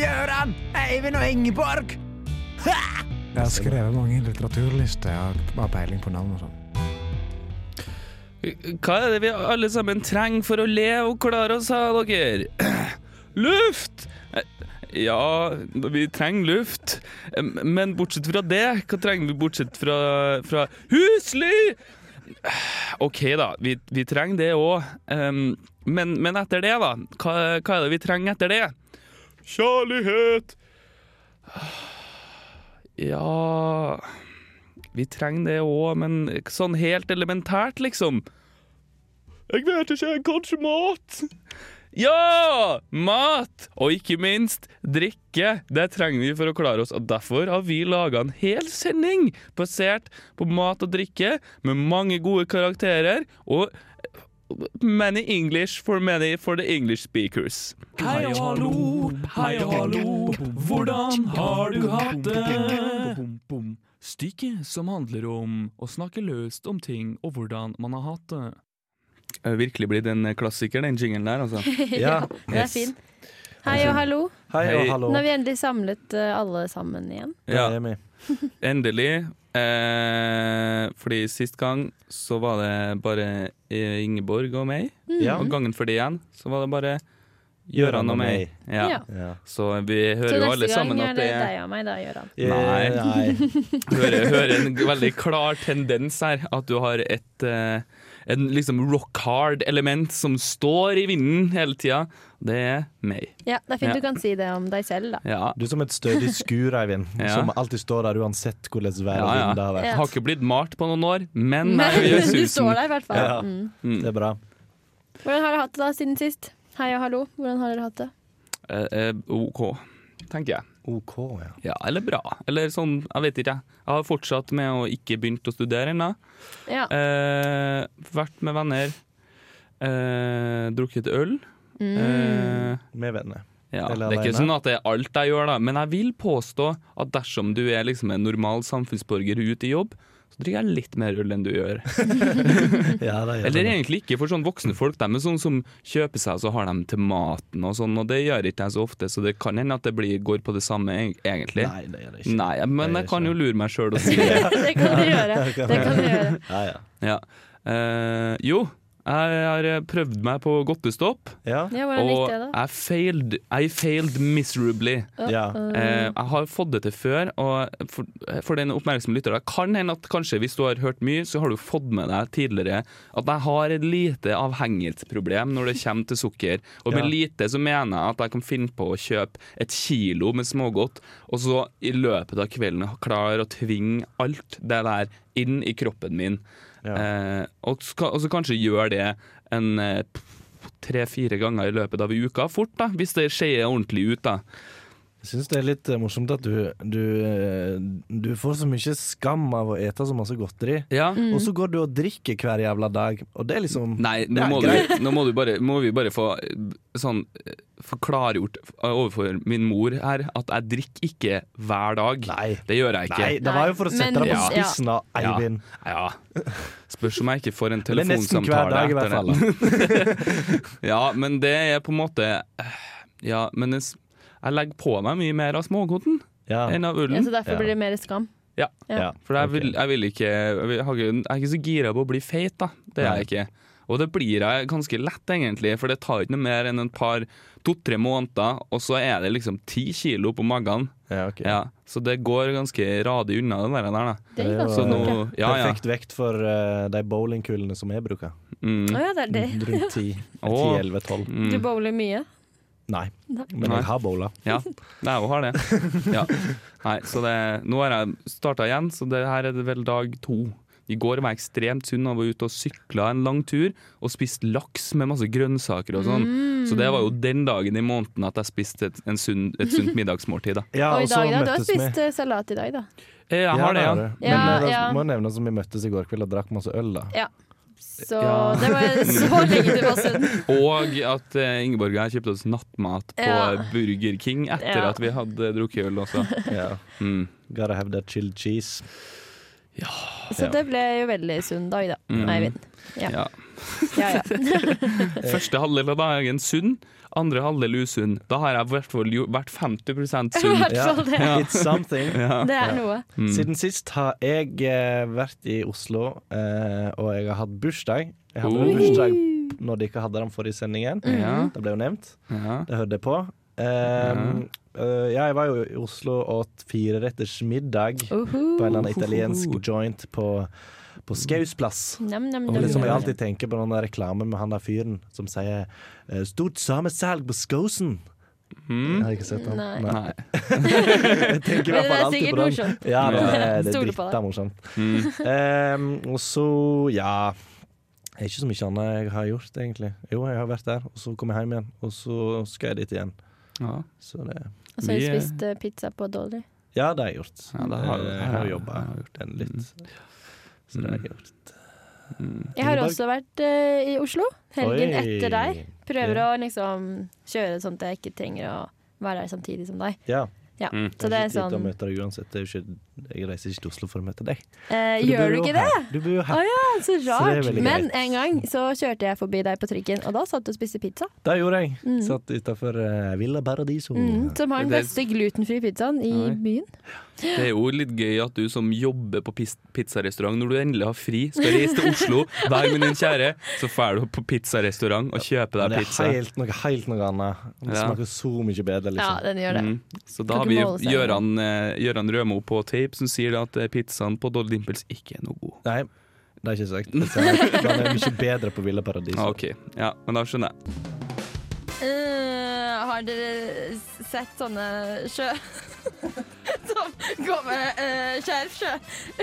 Gøran, Eivind og Ingeborg! Jeg har skrevet mange litteraturlister. Jeg har peiling på navn og sånn. Hva er det vi alle sammen trenger for å le og klare oss, sa dere? Luft! Ja, vi trenger luft. Men bortsett fra det, hva trenger vi bortsett fra, fra husly? OK, da. Vi, vi trenger det òg. men, men etter det, da? Hva, hva er det vi trenger etter det? Kjærlighet. Ja Vi trenger det òg, men sånn helt elementært, liksom. Jeg vet ikke, kanskje mat? Ja! Mat! Og ikke minst drikke. Det trenger vi for å klare oss. Og Derfor har vi laga en hel sending basert på mat og drikke, med mange gode karakterer. Og many English for many for the English speakers. Hei og hallo, hei og hallo, hvordan har du hatt det? Stykket som handler om å snakke løst om ting og hvordan man har hatt det. Er virkelig blitt en klassiker, den jingelen der, altså. Ja, Den er fin. Hei og hallo. Hei og hallo. Nå har vi endelig samlet eh, alle sammen igjen. Ja, er endelig. Eh, fordi sist gang så var det bare eh, Ingeborg og meg. Ja. Og gangen før det igjen så var det bare Gøran og meg. Ja. Ja. Så vi Så hører jo alle sammen er at det det er deg og meg, da, Gøran. Nei. Nei. hører, hører en veldig klar tendens her. At du har et eh, en liksom rock hard element som står i vinden hele tida. Det er meg. Ja, det er fint Ja. du kan si det om deg selv, da. Ja. Du er som et stødig skur, Eivind, Ja. som alltid står der uansett hvordan været Ja, ja. det har vært. Ja. Har ikke blitt malt på noen år, men Men jeg gjør du susen. står der i hvert fall. Ja. Mm. Mm. Det er bra. Hvordan har dere hatt det da siden sist? Hei og hallo, hvordan har dere hatt det? Eh, eh, OK, tenker jeg. OK, ja. Ja, eller bra. Eller sånn, jeg vet ikke. jeg. Jeg har fortsatt med å ikke begynt å studere ennå. Ja. Eh, vært med venner. Eh, drukket øl. Mm. Eh, Med venner. Ja. Det er ikke sånn at det er alt jeg gjør, da. Men jeg vil påstå at dersom du er liksom en normal samfunnsborger ute i jobb, så drikker jeg litt mer øl enn du gjør. Ja, det gjør Eller det. egentlig ikke, for sånn voksne folk de er sånn som kjøper seg, så har de til maten og sånn, og det gjør ikke jeg så ofte, så det kan hende at det blir, går på det samme egentlig. Nei, det gjør det ikke. Nei, men Det jeg kan ikke jo lure meg sjøl og si det. det kan du gjøre. Det kan du gjøre. Ja, ja. Ja. Uh, jo, jeg har prøvd meg på godtestopp, Ja, Ja, og? I failed, I failed miserably. ja. Eh, jeg har fått det til før, og for, for den oppmerksomme lytteren kan hende at kanskje hvis du har hørt mye, så har du fått med deg tidligere at jeg har et lite avhengighetsproblem når det kommer til sukker. Og med Ja. lite så mener jeg at jeg kan finne på å kjøpe et kilo med smågodt, og så i løpet av kvelden klare å tvinge alt det der inn i kroppen min. Eh, og, så kanskje gjøre det en eh, tre-fire ganger i løpet av uka fort, da, hvis det skeier ordentlig ut. da. Jeg syns det er litt eh, morsomt at du, du, eh, du får så mye skam av å ete så masse godteri, Ja. Mm. og så går du og drikker hver jævla dag, og det er liksom Nei, nå må, du, nå må, du bare, må vi bare få eh, sånn forklargjort overfor min mor her at jeg drikker ikke hver dag. Nei. Det gjør jeg ikke. Nei, det var jo for å sette deg på spissen av Ja. Eivind. Ja. Spørs om jeg ikke får en Eller nesten hver telefonsamtale dag, i hvert fall. ja, men det er på en måte Ja, men det jeg legger på meg mye mer av smågodten Ja. enn av ullen. Ja, så derfor Ja. blir det mer skam. Ja. Ja. For jeg vil, jeg vil ikke jeg, vil, jeg, er ikke så gira på å bli feit, da. Det er jeg ikke. Og det blir jeg ganske lett, egentlig, for det tar ikke noe mer enn et par to-tre måneder, og så er det liksom ti kilo på magen. Ja, okay. Ja, så det går ganske radig unna det der. der da. Det er jo ganske nå, ja, ja. Perfekt vekt for uh, de bowlingkulene som jeg bruker. Mm. Oh, ja, det er det. Rundt 10, Åh. 11, 12. Du Mm. bowler mye. Nei, Nei. men jeg har bowla. Ja, jeg òg har det. Ja. Nei, så det, nå har jeg starta igjen, så det her er det vel dag to. I går var jeg ekstremt sunn og var ute og sykla en lang tur og spiste laks med masse grønnsaker og sånn. Mm. Så det var jo den dagen i måneden at jeg spiste et, en sunn, et sunt middagsmåltid. Da. Ja, Og og i dag, da? Du har spist med. salat i dag, da. Eh, Jeg har det, ja. Men Ja, det ja. må nevnes at vi møttes i går kveld og drakk masse øl, da. Så Ja. det var så lenge du var sunn. Og at uh, Ingeborg og jeg kjøpte oss nattmat på Ja. Burger King etter Ja. at vi hadde drukket øl også. Ja. Mm. Gotta have that chilled cheese. Så det ble jo veldig sunn dag, da. Mm. Eivind. Ja. Ja. Ja. Første halvdel av dagen sunn, andre halvdel usunn. Da har jeg i hvert fall vært 50 sunn. Ja. det. It's something. Ja. Det er noe. Mm. Siden sist har jeg eh, vært i Oslo, eh, og jeg har hatt bursdag. Jeg hadde Oh. bursdag når de ikke hadde den forrige sendingen. Ja. Det ble jo nevnt. Ja. Det hørte jeg på. Um, Uh, ja, jeg var jo i Oslo og åt fireretters middag Uhu. på en eller annen italiensk joint på, på Skaus plass. Nam, nam, liksom jeg alltid tenker på den der reklamen med han der fyren som sier eh, 'Stort samesalg på. Jeg Mm. har ikke sett den. Nei. Nei. jeg tenker i hvert det fall alltid på den. morsomt. Ja, det er, det er dritta morsomt. Mm. Um, og så, ja Det er ikke så mye annet jeg har gjort, egentlig. Jo, jeg har vært der, og så kom jeg hjem igjen, og så skal jeg dit igjen. Ja. Så det Og så har jeg er- spist eh, pizza på Dolly. Ja, det har jeg gjort. Ja, det har jeg har jobba jeg har gjort den litt. Så det har jeg gjort. Mm. Jeg har også vært uh, i Oslo helgen Oi. etter deg. Prøver Ja. å liksom kjøre sånn at jeg ikke trenger å være der samtidig som deg. Ja. Ja, Mm. Så det er Jeg sånn deg uansett. Det er ikke, jeg reiser ikke til Oslo for å møte deg. eh, Gjør du ikke her. det? Du bor jo her. Oh, ja, så rart. Så Men greit. en gang så kjørte jeg forbi deg på trikken, og da satt du og spiste pizza. Det gjorde jeg. Mm. Satt utafor uh, Villa Paradiso. Mm, som har den beste glutenfrie pizzaen i Nei. byen. Det er jo litt gøy at du som jobber på pizzarestaurant, når du endelig har fri, skal reise til Oslo, være med din kjære, så drar du på pizzarestaurant og kjøper deg deg det pizza. er helt noe, helt noe annet. Det Ja. smaker så mye bedre, Ja, liksom. den gjør det. Mm. Så da har vi Gjøran Gøran, eh, Gøran Rømo på tape som sier at eh, pizzaen på Dolly Dimples ikke er noe god. Nei, det er ikke sagt. Den er mye bedre på Ville Paradis. Ah, ok, ja, men da skjønner jeg. Uh, har dere sett sånne sjø går med uh, skjerf sjø?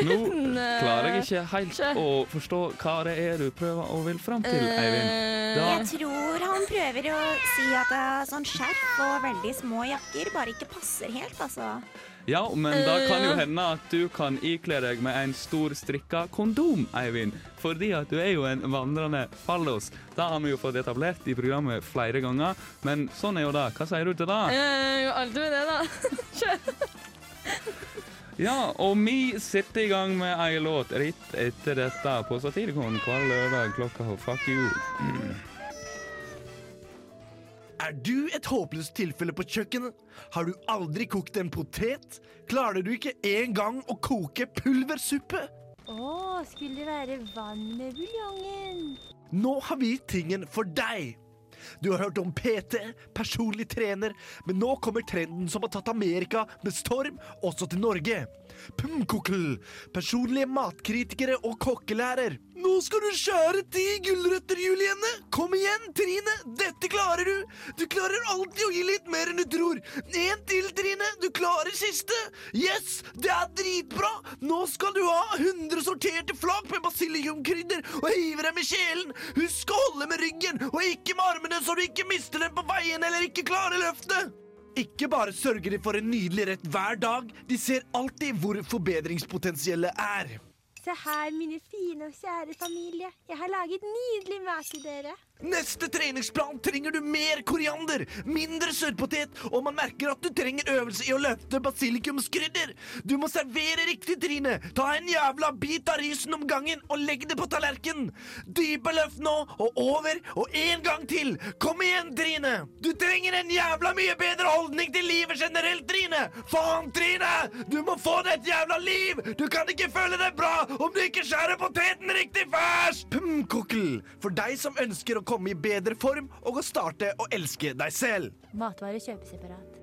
Nå eh, klarer jeg ikke helt å forstå hva det er du prøver å vil fram til, Eivind. Eh, Da- Jeg tror han prøver å si at eh, sånn skjerf og veldig små jakker bare ikke passer helt, altså. Ja, men da kan jo Eh. hende at du kan ikle deg med en stor strikka kondom, Eivind. Fordi at du er jo en vandrende fallos. Da har vi jo fått etablert i programmet flere ganger, men sånn er jo det. Hva sier du til det? Jeg gjør alltid med det, da. Ja, og vi setter i gang med ei låt rett etter dette på Satirikon hver lørdag klokka fuck you. Er du et håpløst tilfelle på kjøkkenet? Har du aldri kokt en potet? Klarer du ikke engang å koke pulversuppe? Å, skulle det være vann med buljongen? Nå har vi tingen for deg. Du har hørt om PT, personlig trener, men nå kommer trenden som har tatt Amerika med storm, også til Norge. Pumkokkel, personlige matkritikere og kokkelærer. Nå skal du skjære ti gulrøtter, Julienne! Kom igjen, Trine! Dette klarer du! Du klarer alltid å gi litt mer enn du tror. En til, Trine! Du klarer siste! Yes! Det er dritbra! Nå skal du ha 100 sorterte flak med basilikumkrydder og hive dem i kjelen! Husk å holde med ryggen og ikke med armene så du ikke mister den på veien eller ikke klarer løftet! Ikke bare sørger de for en nydelig rett hver dag, de ser alltid hvor forbedringspotensialet er. Se her, mine fine og kjære familie. Jeg har laget nydelig mat til dere. Neste treningsplan trenger du mer koriander, mindre sørpotet og man merker at du trenger øvelse i å løfte basilikumskrydder. Du må servere riktig, Trine. Ta en jævla bit av risen om gangen og legg det på tallerkenen. Dype løft nå, og over, og en gang til. Kom igjen, Trine. Du trenger en jævla mye bedre holdning til livet generelt, Trine. Faen, Trine! Du må få deg et jævla liv! Du kan ikke føle deg bra om du ikke skjærer poteten riktig først! Pum, kokkel. for deg som ønsker å komme i bedre form og å starte å elske deg selv. Matvarer kjøpes separat.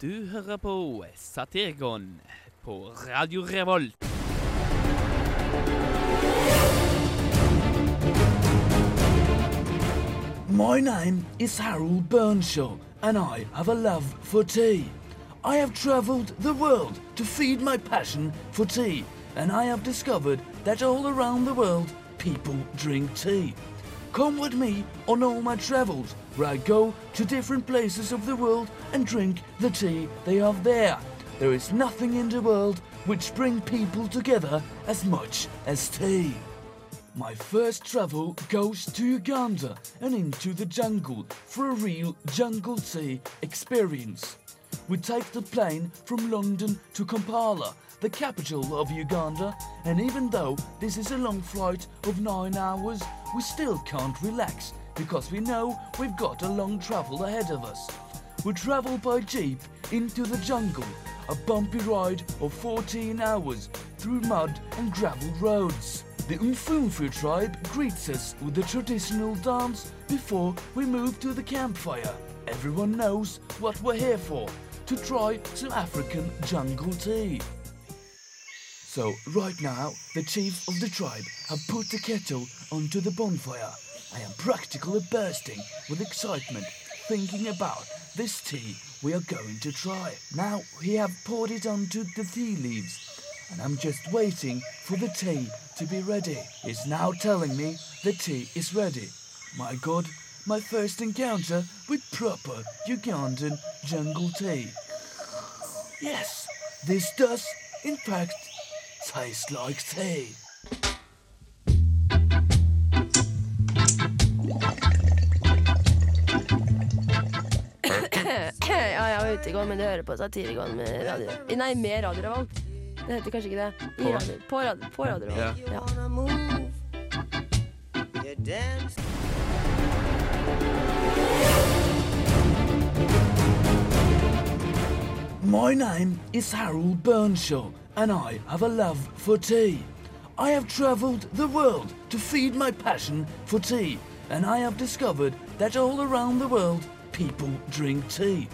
Du hører på Satirgon på Radio Revolt. My name is Harold Burnshaw, and I have a love for tea. I have travelled the world to feed my passion for tea, and I have discovered that all around the world people drink tea. Come with me on all my travels, where I go to different places of the world and drink the tea they have there. There is nothing in the world which bring people together as much as tea. My first travel goes to Uganda and into the jungle for a real jungle tea experience. We take the plane from London to Kampala, the capital of Uganda, and even though this is a long flight of nine hours, we still can't relax because we know we've got a long travel ahead of us. We travel by jeep into the jungle, a bumpy ride of 14 hours through mud and gravel roads. The Umfunfu tribe greets us with the traditional dance before we move to the campfire. Everyone knows what we're here for, to try some African jungle tea. So right now, the chief of the tribe have put the kettle onto the bonfire. I am practically bursting with excitement thinking about this tea we are going to try. Now he have poured it onto the tea leaves, and I'm just waiting for the tea to be ready. He's now telling me the tea is ready. My God, my first encounter with proper Ugandan jungle tea. Yes, this does, in fact, taste like tea. ja, jeg er var ute i går, men det hører på Satiregående med radio. Nei, med Radio Revolt. Det heter kanskje ikke det. I På? radio, på radio, på radio Revolt. Ja. My name is Harold Burnshaw, and I have a love for tea. I have traveled the world to feed my passion for tea, and I have discovered that all around the world people drink tea.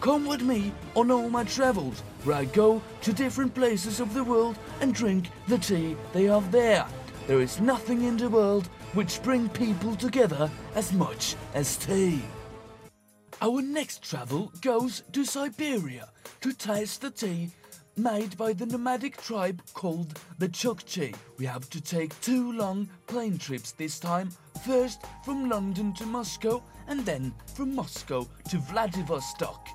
Come with me on all my travels, where I go to different places of the world and drink the tea they have there. There is nothing in the world which bring people together as much as tea. Our next travel goes to Siberia to taste the tea made by the nomadic tribe called the Chukchi. We have to take two long plane trips this time, first from London to Moscow and then from Moscow to Vladivostok.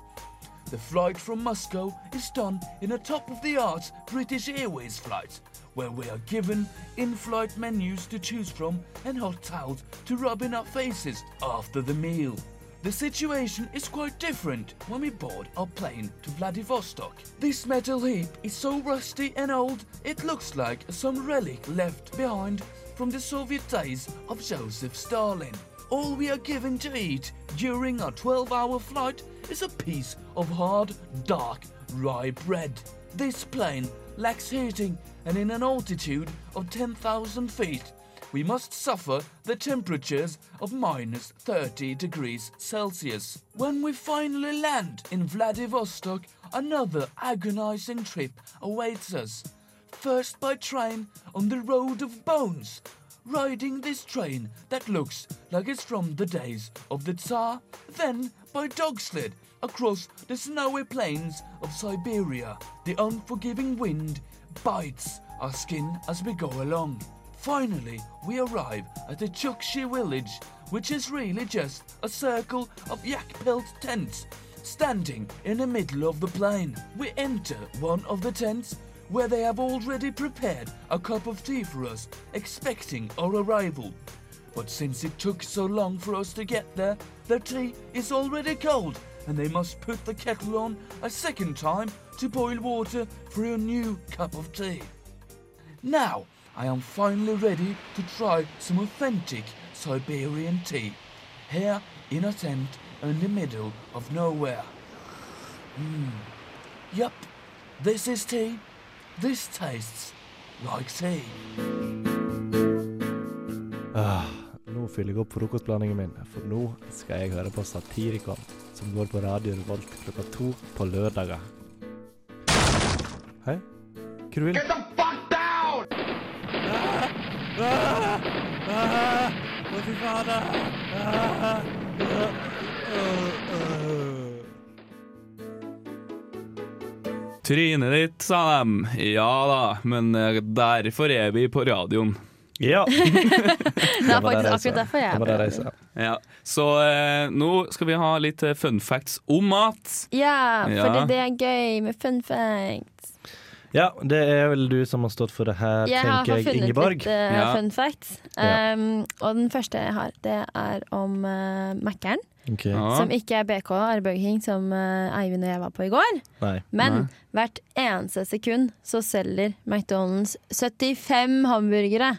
The flight from Moscow is done in a top of the art British Airways flight, where we are given in flight menus to choose from and hot towels to rub in our faces after the meal. The situation is quite different when we board our plane to Vladivostok. This metal heap is so rusty and old it looks like some relic left behind from the Soviet days of Joseph Stalin. All we are given to eat during our 12 hour flight is a piece of hard, dark rye bread. This plane lacks heating, and in an altitude of 10,000 feet, we must suffer the temperatures of minus 30 degrees Celsius. When we finally land in Vladivostok, another agonizing trip awaits us. First by train on the Road of Bones, riding this train that looks like it's from the days of the Tsar, then by dog sled across the snowy plains of Siberia. The unforgiving wind bites our skin as we go along. Finally, we arrive at the Chukchi village, which is really just a circle of yak pelt tents standing in the middle of the plain. We enter one of the tents where they have already prepared a cup of tea for us, expecting our arrival. But since it took so long for us to get there, the tea is already cold, and they must put the kettle on a second time to boil water for a new cup of tea. Now, I am finally ready to try some authentic Siberian tea, here in a tent in the middle of nowhere. Hmm. Yup, this is tea. This tastes like tea. Ah, nå fyller jeg opp frokostblandingen min, for nå skal jeg høre på Satirikon, som går på Radio Revolt klokka to på lørdager. Hei? Hva du vil? Get the fuck down! Ah, ah, ah, fy fader! Ah, ah, ah, ah. Trynet ditt, sa de. Ja da, men eh, derfor er vi på radioen. Ja. Det er faktisk akkurat derfor jeg er her. Ja. Så eh, nå skal vi ha litt eh, fun facts om mat. Ja, Ja. det er gøy med fun facts. Ja, det er vel du som har stått for det her, Jeg har tenker jeg, funnet litt uh, fun facts. Um, og den første jeg har, det er om uh, Mækkern. Okay. Ja. Som ikke er BK, er Burger King, som eh, Eivind og jeg var på i går. Nei. Men Nei. hvert eneste sekund så selger McDonald's 75 hamburgere.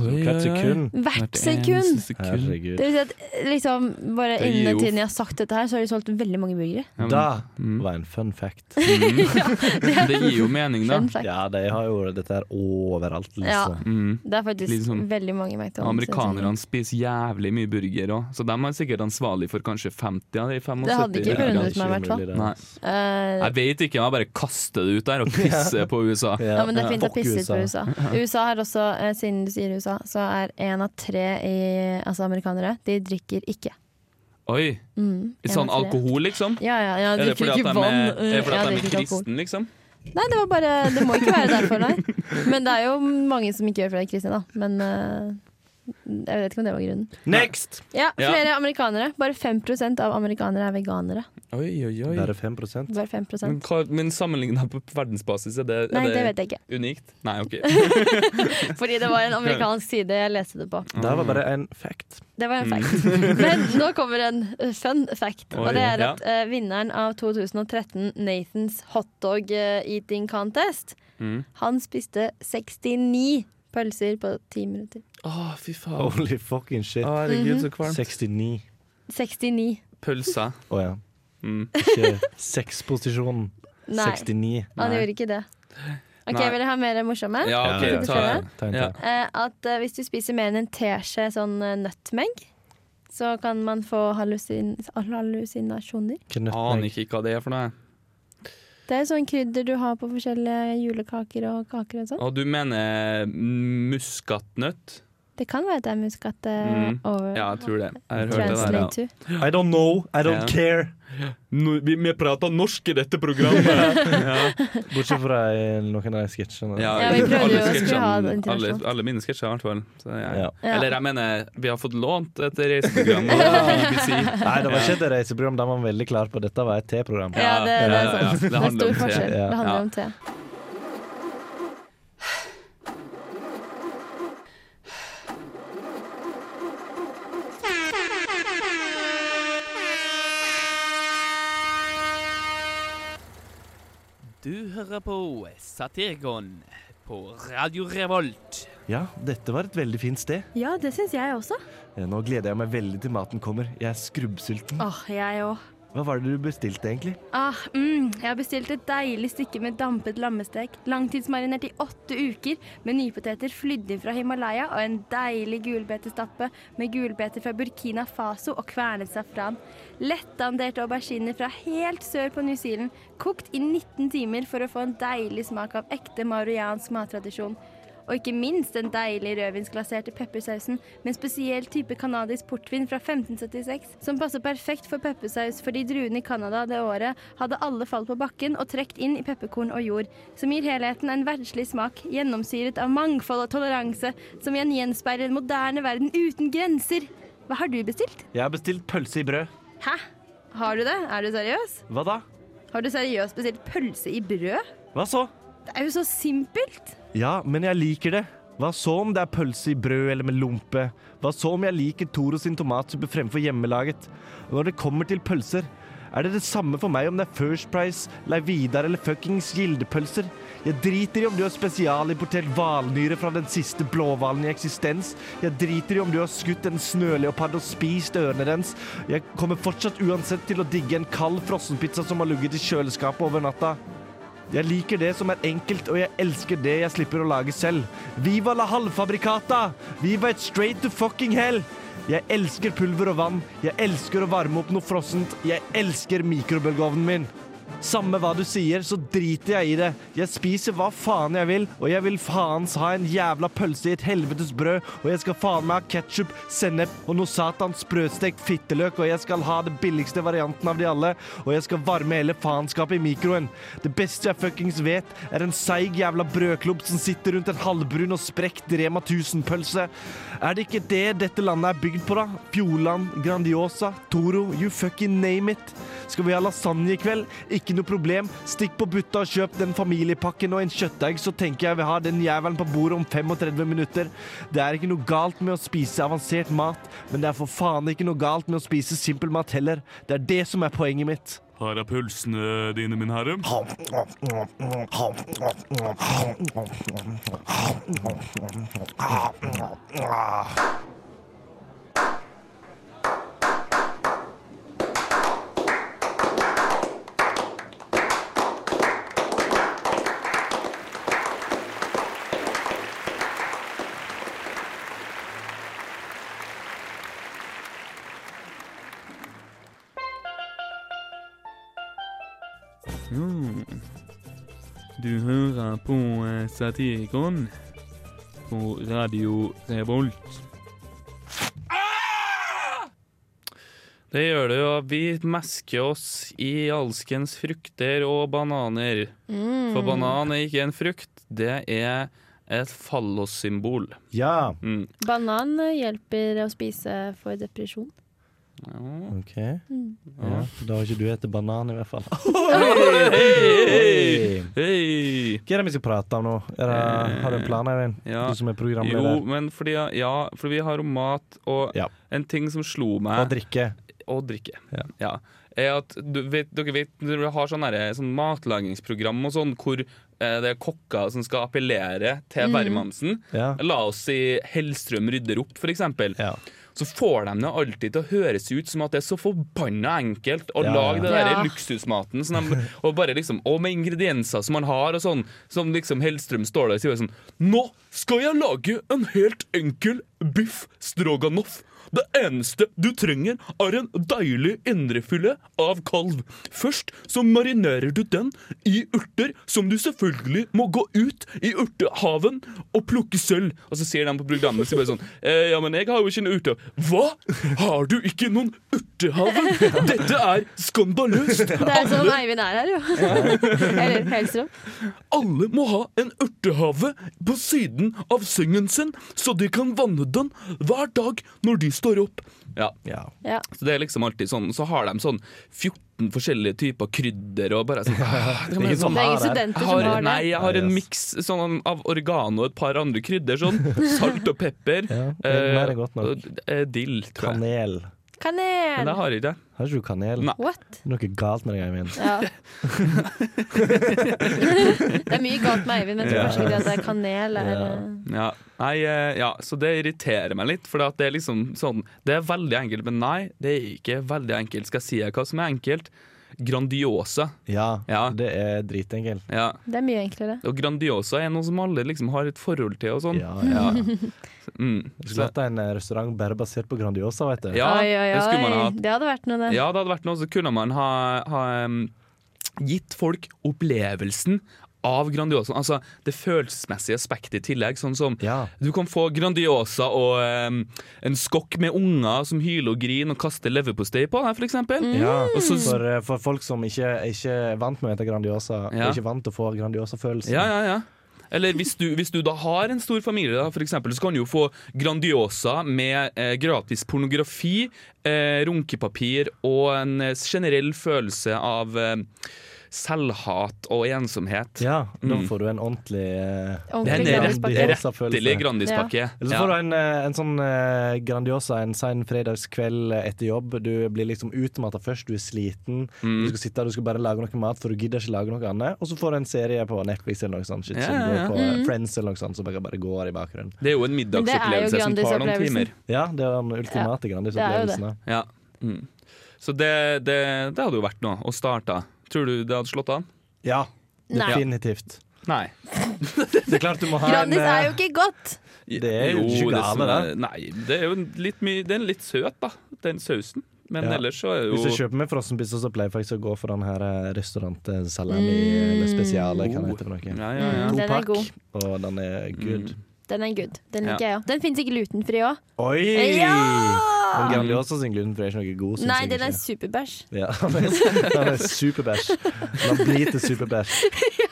Hvert sekund. Hvert sekund! Herregud. Det vil si at liksom, bare Det gir innen jo- tiden jeg har sagt dette her, så har de solgt veldig mange burgere. Ja, men- Da Mm. var en fun fact. Det gir jo mening, da. Fun fact. Ja, de har jo dette her overalt, Ja. liksom. Mm. Det er faktisk Litt sånn- veldig mange McDonald's. Amerikanerne spiser jævlig mye burger òg, så de er sikkert ansvarlig for kanskje 50 av de 75. Det hadde ikke burgerne. forundret meg, i hvert fall. Nei. Eh, Jeg vet ikke, jeg bare kaster det ut der og pisser på USA. ja, men det er fint å pisse ut på USA. USA. USA har også, eh, siden du sier USA, så er én av tre i, altså amerikanere, de drikker ikke. Oi! Mm, Sånn alkohol, liksom? Ja, ja, ja, Er det fordi at de er, er, det fordi at de er kristen kristne, liksom? Nei, det var bare Det må ikke være derfor, nei. Men det er jo mange som ikke gjør for er kristne, da. Men eh, jeg vet ikke om det var grunnen. Next! Ja, Ja. flere amerikanere. Bare 5% av amerikanere er veganere. Oi, oi, oi. Bare 5 Bare 5 Men, hva, men sammenligna på verdensbasis, er det, er Nei, det det, vet jeg ikke. unikt? Nei, OK. Fordi det var en amerikansk side jeg leste det på. Det var bare en fact. Det var en Mm. fact. Men nå kommer en fun fact. Oi, og det er ja. at eh, vinneren av 2013 Nathans hotdog eh, eating contest, Mm. han spiste 69 pølser på 10 minutter. Å, fy faen. Holy fucking shit. Å, Herregud, så kvalmt. 69. 69. Pølser. Å ja. Mm. Ikke sexposisjonen. Nei, 69. han Nei. gjorde ikke det. OK, Nei. vil dere ha mer morsomme? Ja, OK. Ja, ja. Ta, Ta en Eh, at eh, hvis du spiser mer enn en teskje sånn uh, nøttmegg, så kan man få hallusin hallusinasjoner. Aner ikke hva det er for noe. Det er sånn krydder du har på forskjellige julekaker og kaker og sånn. Og du mener muskatnøtt? Det kan være at det er muskat eh, Mm. over Ja, jeg tror det. Jeg har det der. ja. to. I don't know, I don't yeah. care. vi, vi prater norsk i dette programmet. ja. Bortsett fra i noen av de sketsjene. Ja, Ja, vi prøvde alle jo å skulle ha sketsjene- alle, alle mine sketsjer, i hvert fall. Så, ja. Ja. Ja. Eller jeg mener, vi har fått lånt et reiseprogram av BBC. Nei, det var ikke et reiseprogram. De var veldig klare på dette var et T-program. Ja, det, det er sant. ja, det Det er handler om te. Det handler om te. Du hører på Satirgon på Radio Revolt. Ja, dette var et veldig fint sted. Ja, det syns jeg også. Nå gleder jeg meg veldig til maten kommer. Jeg er skrubbsulten. Åh, jeg òg. Hva var det du bestilte, egentlig? Ah, mm, jeg har bestilt et deilig stykke med dampet lammestek. Langtidsmarinert i åtte uker med nypoteter flydd inn fra Himalaya og en deilig gulbetestappe med gulbeter fra Burkina Faso og kvernet safran. Lettanderte auberginer fra helt sør på New Zealand, kokt i 19 timer for å få en deilig smak av ekte marojansk mattradisjon. Og ikke minst den deilige rødvinsglaserte peppersausen med en spesiell type canadisk portvin fra 1576, som passer perfekt for peppersaus fordi druene i Canada det året hadde alle falt på bakken og trukket inn i pepperkorn og jord, som gir helheten en verdslig smak, gjennomsyret av mangfold og toleranse, som igjen gjenspeiler en moderne verden uten grenser. Hva har du bestilt? Jeg har bestilt pølse i brød. Hæ? Har du det? Er du seriøs? Hva da? Har du seriøst bestilt pølse i brød? Hva så? Det er jo så simpelt! Ja, men jeg liker det. Hva så om det er pølse i brød eller med lompe? Hva så om jeg liker Toro sin tomatsuppe fremfor hjemmelaget? Når det kommer til pølser, er det det samme for meg om det er First Price, Lei Vidar eller fuckings Gildepølser? Jeg driter i om du har spesialimportert hvalnyre fra den siste blåhvalen i eksistens. Jeg driter i om du har skutt en snøleopard og spist ørene dens. Jeg kommer fortsatt uansett til å digge en kald frossenpizza som har ligget i kjøleskapet over natta. Jeg liker det som er enkelt, og jeg elsker det jeg slipper å lage selv. Viva la halvfabrikata! Viva et straight to fucking hell! Jeg elsker pulver og vann. Jeg elsker å varme opp noe frossent. Jeg elsker mikrobølgeovnen min. Samme hva du sier, så driter jeg i det. Jeg spiser hva faen jeg vil, og jeg vil faens ha en jævla pølse i et helvetes brød, og jeg skal faen meg ha ketsjup, sennep og noe satans sprøstekt fitteløk, og jeg skal ha det billigste varianten av de alle, og jeg skal varme hele faenskapet i mikroen. Det beste jeg fuckings vet, er en seig jævla brødklubb som sitter rundt en halvbrun og sprekt Rema 1000-pølse. Er det ikke det dette landet er bygd på, da? Fjordland, Grandiosa, Toro, you fucking name it. Skal vi ha lasagne i kveld? Ikke ikke noe problem. Stikk på butta og kjøp den familiepakken og en kjøttdeig, så tenker jeg vi har den jævelen på bordet om 35 minutter. Det er ikke noe galt med å spise avansert mat, men det er for faen ikke noe galt med å spise simpel mat heller. Det er det som er poenget mitt. Her er pølsene dine, min herre. Mm. Satirikon på Radio Revolt. Det gjør det jo. Vi mesker oss i alskens frukter og bananer. Mm. For banan er ikke en frukt, det er et fallossymbol. Ja. Mm. Banan hjelper å spise for depresjon. OK. Mm. Ja. Da har ikke du spist banan, i hvert fall. Hei, hei. Hva er det vi skal prate om nå? Er det, har du en plan, Eivind? Ja. Du som er Jo, programleder. men fordi, ja, for vi har om mat, og Ja. en ting som slo meg Og drikke. og drikke. Ja. Er at du vet, dere vet Dere har sånn sånn matlagingsprogram og sånn hvor eh, det er kokker som skal appellere til Mm. hvermannsen. Ja. La oss si Hellstrøm rydder opp, for eksempel. Ja. Så får de det alltid til å høres ut som at det er så forbanna enkelt å Ja, lage det ja. der Ja. luksusmaten. Som de, og bare liksom, og med ingredienser som man har, og sånn. Som liksom Hellstrøm står der og sier sånn Nå skal jeg lage en helt enkel biff stroganoff. Det eneste du trenger, er en deilig indrefilet av kalv. Først så marinerer du den i urter, som du selvfølgelig må gå ut i urtehaven og plukke selv. Og så ser de på programmet sier bare sånn eh, Ja, men jeg har jo ikke noen urter. Hva? Har du ikke noen urtehaven? Dette er skandaløst! Det er sånn Eivind er her, jo. Eller Hellstrøm. Alle må ha en urtehave på siden av sengen sin, så de kan vanne den hver dag når de står opp. Ja, Ja. Ja. så det er liksom alltid sånn Så har de sånn 14 forskjellige typer krydder og bare sånn Det er ingen det. studenter som har, det. nei, jeg har en miks sånn, av oregano og et par andre krydder. Sånn. Salt og pepper. Ja, det er godt nok. eh, dill, tror jeg. Kanel. Men det har jeg ikke. Har ikke du kanel? Nei. What? Det er noe galt med deg, Eivind. Ja. det er mye galt med Eivind, men jeg tror kanskje ikke det er kanel. Er, Ja. Ja. Nei, eh, ja, så det irriterer meg litt. For det er liksom sånn Det er veldig enkelt, men nei, det er ikke veldig enkelt. Skal jeg si hva som er enkelt? Grandiosa. Ja, Ja. det er dritenkelt. Ja. det er mye enklere. Og Grandiosa er noe som alle liksom har et forhold til og sånn. Ja, ja. Mm. Skulle hatt en eh, restaurant bare basert på Grandiosa, vet du. ja, oi, oi, det ha Det hadde vært noe, det. Ja, det hadde vært noe, så kunne man ha, ha um, gitt folk opplevelsen av Grandiosa. Altså det følelsesmessige aspektet i tillegg. Sånn som Ja. du kan få Grandiosa og um, en skokk med unger som hyler og griner og kaster leverpostei på deg, eksempel. Mm. Ja, så- for, eh, for folk som ikke, ikke er vant med å hete Grandiosa, Ja. og ikke vant til å få Grandiosa-følelsen. Ja, ja, ja. Eller hvis du, hvis du da har en stor familie, da, for eksempel, så kan du jo få Grandiosa med eh, gratis pornografi, eh, runkepapir og en eh, generell følelse av eh, selvhat og ensomhet. Ja, da Mm. får du en ordentlig Det er En Rettelig Grandis-pakke. Eller så får du en, eh, en sånn uh, Grandiosa en sein fredagskveld etter jobb. Du blir liksom utmatta først, du er sliten. Mm. Du skal sitte du skal bare lage noe mat, for du gidder ikke lage noe annet. Og så får du en serie på Netflix eller noe sånt, shit, Ja, som ja, går på Mm. Friends eller noe sånt, som bare, bare går i bakgrunnen. Det er jo en jo middagsopplevelse som tar noen timer. Ja, det er den ultimate Grandis-opplevelsen. Ja. Mm. Så det, det, det hadde jo vært noe å starte. Tror du det hadde slått an? Ja, Nei. definitivt. Nei. Det er klart du må ha en Grandis er eh, jo ikke godt! Det er jo ikke gale, det. Nei, det er jo en litt mye Den er litt søt, da, den sausen. Men Ja. ellers så er jo Hvis jeg kjøper med frossenpizza, så pleier jeg faktisk å gå for den her eh, restaurant eh, salami eller spesiale, hva det heter for noe. Ja, ja, ja. Mm, To den er pakk, god. og den er good. Den er good. Den Ja. liker jeg òg. Den fins ikke glutenfri òg. Oi! Ja! Men Grandiosa sin glutenfri er ikke noe god, Nei, den er superbæsj. Ja, den er, er superbæsj. Den blir til superbæsj.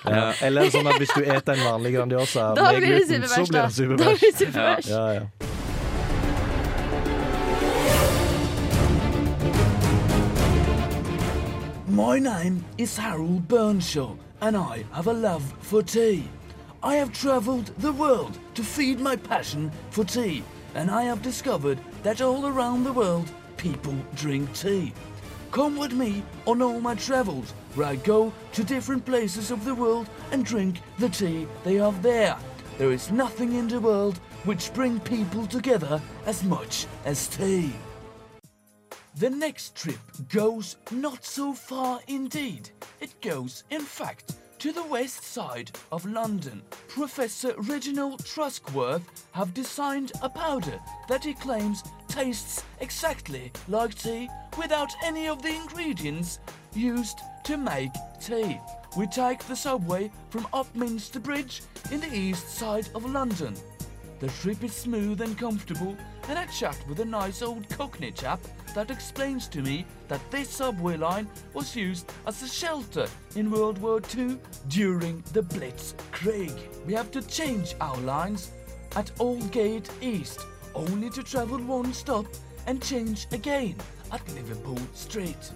Ja. Eller sånn at hvis du eter en vanlig Grandiosa Da med gluten, så blir den det Da blir det superbæsj. superbæsj. Ja, ja. My name is Harold Burnshaw, and I have a love for tea. I have traveled the world to feed my passion for tea, and I have discovered that all around the world people drink tea. Come with me on all my travels, where I go to different places of the world and drink the tea they have there. There is nothing in the world which bring people together as much as tea. The next trip goes not so far indeed. It goes, in fact, to the west side of London. Professor Reginald Truskworth have designed a powder that he claims tastes exactly like tea without any of the ingredients used to make tea. We take the subway from Upminster Bridge in the east side of London. The trip is smooth and comfortable, and I chat with a nice old cockney chap that explains to me that this subway line was used as a shelter in World War II during the Blitzkrieg. We have to change our lines at Aldgate East, only to travel one stop and change again at Liverpool Street.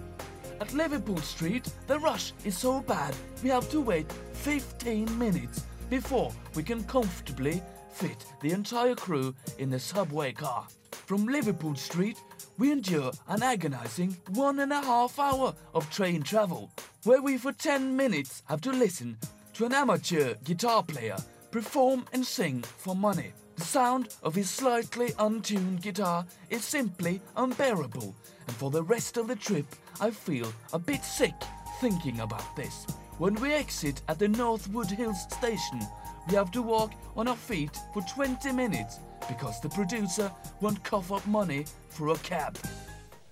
At Liverpool Street, the rush is so bad we have to wait 15 minutes before we can comfortably fit the entire crew in the subway car. From Liverpool Street, we endure an agonizing one and a half hour of train travel, where we for 10 minutes have to listen to an amateur guitar player perform and sing for money. The sound of his slightly untuned guitar is simply unbearable, and for the rest of the trip, I feel a bit sick thinking about this. When we exit at the Northwood Hills station, we have to walk on our feet for 20 minutes because the producer won't cough up money for a cab.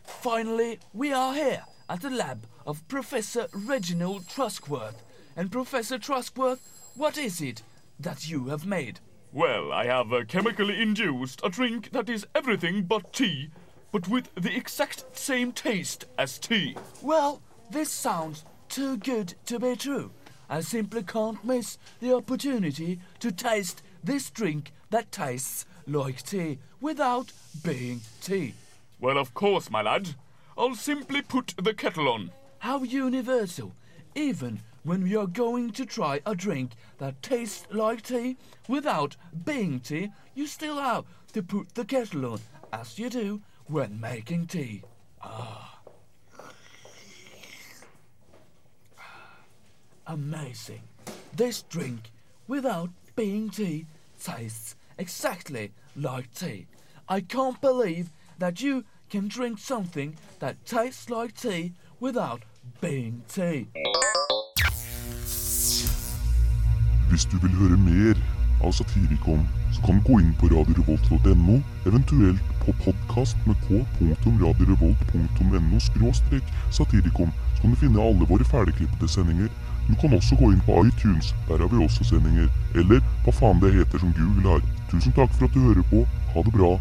Finally, we are here at the lab of Professor Reginald Truskworth. And Professor Truskworth, what is it that you have made? Well, I have uh, chemically induced a drink that is everything but tea, but with the exact same taste as tea. Well, this sounds too good to be true. I simply can't miss the opportunity to taste this drink that tastes like tea without being tea. Well, of course, my lad. I'll simply put the kettle on. How universal. Even when we are going to try a drink that tastes like tea without being tea, you still have to put the kettle on, as you do when making tea. Ah. Amazing. This drink, without being tea, tastes exactly like tea. I can't believe that you can drink something that tastes like tea without being tea. Hvis du vil høre mer av Satirikon, så kan du gå inn på radiorevolt.no, eventuelt på podkast med k.radiorevolt.no satirikon, så kan du finne alle våre ferdigklippede sendinger. Du kan også gå inn på iTunes, der har vi også sendinger. Eller hva faen det heter som Google har. Tusen takk for at du hører på. Ha det bra.